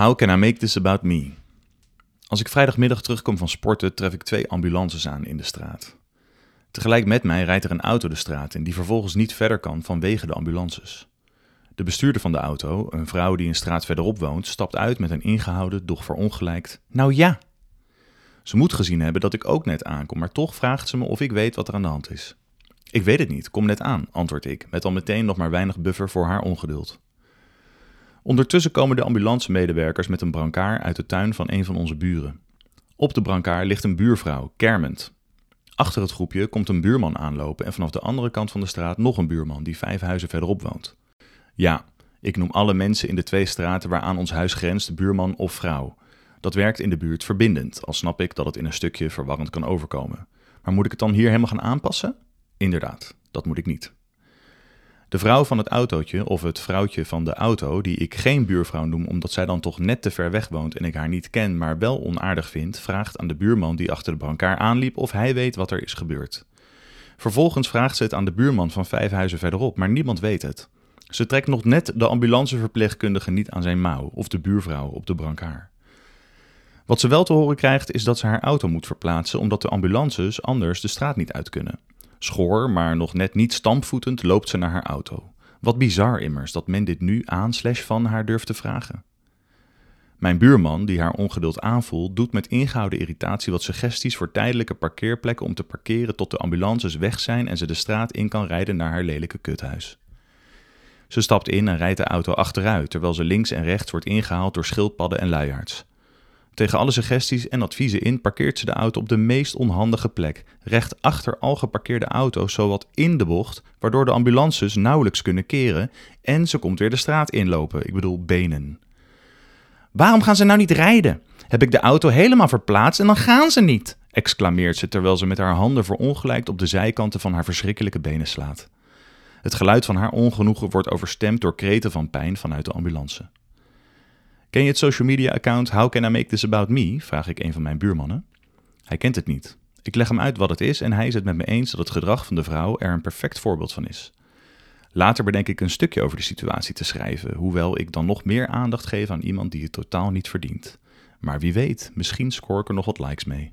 How can I make this about me? Als ik vrijdagmiddag terugkom van sporten, tref ik twee ambulances aan in de straat. Tegelijk met mij rijdt er een auto de straat in die vervolgens niet verder kan vanwege de ambulances. De bestuurder van de auto, een vrouw die een straat verderop woont, stapt uit met een ingehouden, doch verongelijkt: Nou ja! Ze moet gezien hebben dat ik ook net aankom, maar toch vraagt ze me of ik weet wat er aan de hand is. Ik weet het niet, kom net aan, antwoord ik, met al meteen nog maar weinig buffer voor haar ongeduld. Ondertussen komen de ambulancemedewerkers met een brancard uit de tuin van een van onze buren. Op de brancard ligt een buurvrouw, kermend. Achter het groepje komt een buurman aanlopen en vanaf de andere kant van de straat nog een buurman die vijf huizen verderop woont. Ja, ik noem alle mensen in de twee straten waaraan ons huis grenst buurman of vrouw. Dat werkt in de buurt verbindend, al snap ik dat het in een stukje verwarrend kan overkomen. Maar moet ik het dan hier helemaal gaan aanpassen? Inderdaad, dat moet ik niet. De vrouw van het autootje, of het vrouwtje van de auto, die ik geen buurvrouw noem omdat zij dan toch net te ver weg woont en ik haar niet ken, maar wel onaardig vind, vraagt aan de buurman die achter de brancard aanliep of hij weet wat er is gebeurd. Vervolgens vraagt ze het aan de buurman van vijf huizen verderop, maar niemand weet het. Ze trekt nog net de ambulanceverpleegkundige niet aan zijn mouw of de buurvrouw op de brancard. Wat ze wel te horen krijgt is dat ze haar auto moet verplaatsen omdat de ambulances anders de straat niet uit kunnen. Schoor, maar nog net niet stampvoetend, loopt ze naar haar auto. Wat bizar immers dat men dit nu aan slash van haar durft te vragen. Mijn buurman, die haar ongeduld aanvoelt, doet met ingehouden irritatie wat suggesties voor tijdelijke parkeerplekken om te parkeren tot de ambulances weg zijn en ze de straat in kan rijden naar haar lelijke kuthuis. Ze stapt in en rijdt de auto achteruit, terwijl ze links en rechts wordt ingehaald door schildpadden en luiaards. Tegen alle suggesties en adviezen in parkeert ze de auto op de meest onhandige plek, recht achter al geparkeerde auto's, zowat in de bocht, waardoor de ambulances nauwelijks kunnen keren en ze komt weer de straat inlopen, ik bedoel benen. Waarom gaan ze nou niet rijden? Heb ik de auto helemaal verplaatst en dan gaan ze niet, exclameert ze terwijl ze met haar handen verongelijkt op de zijkanten van haar verschrikkelijke benen slaat. Het geluid van haar ongenoegen wordt overstemd door kreten van pijn vanuit de ambulance. Ken je het social media account How Can I Make This About Me? vraag ik een van mijn buurmannen. Hij kent het niet. Ik leg hem uit wat het is en hij is het met me eens dat het gedrag van de vrouw er een perfect voorbeeld van is. Later bedenk ik een stukje over de situatie te schrijven, hoewel ik dan nog meer aandacht geef aan iemand die het totaal niet verdient. Maar wie weet, misschien score ik er nog wat likes mee.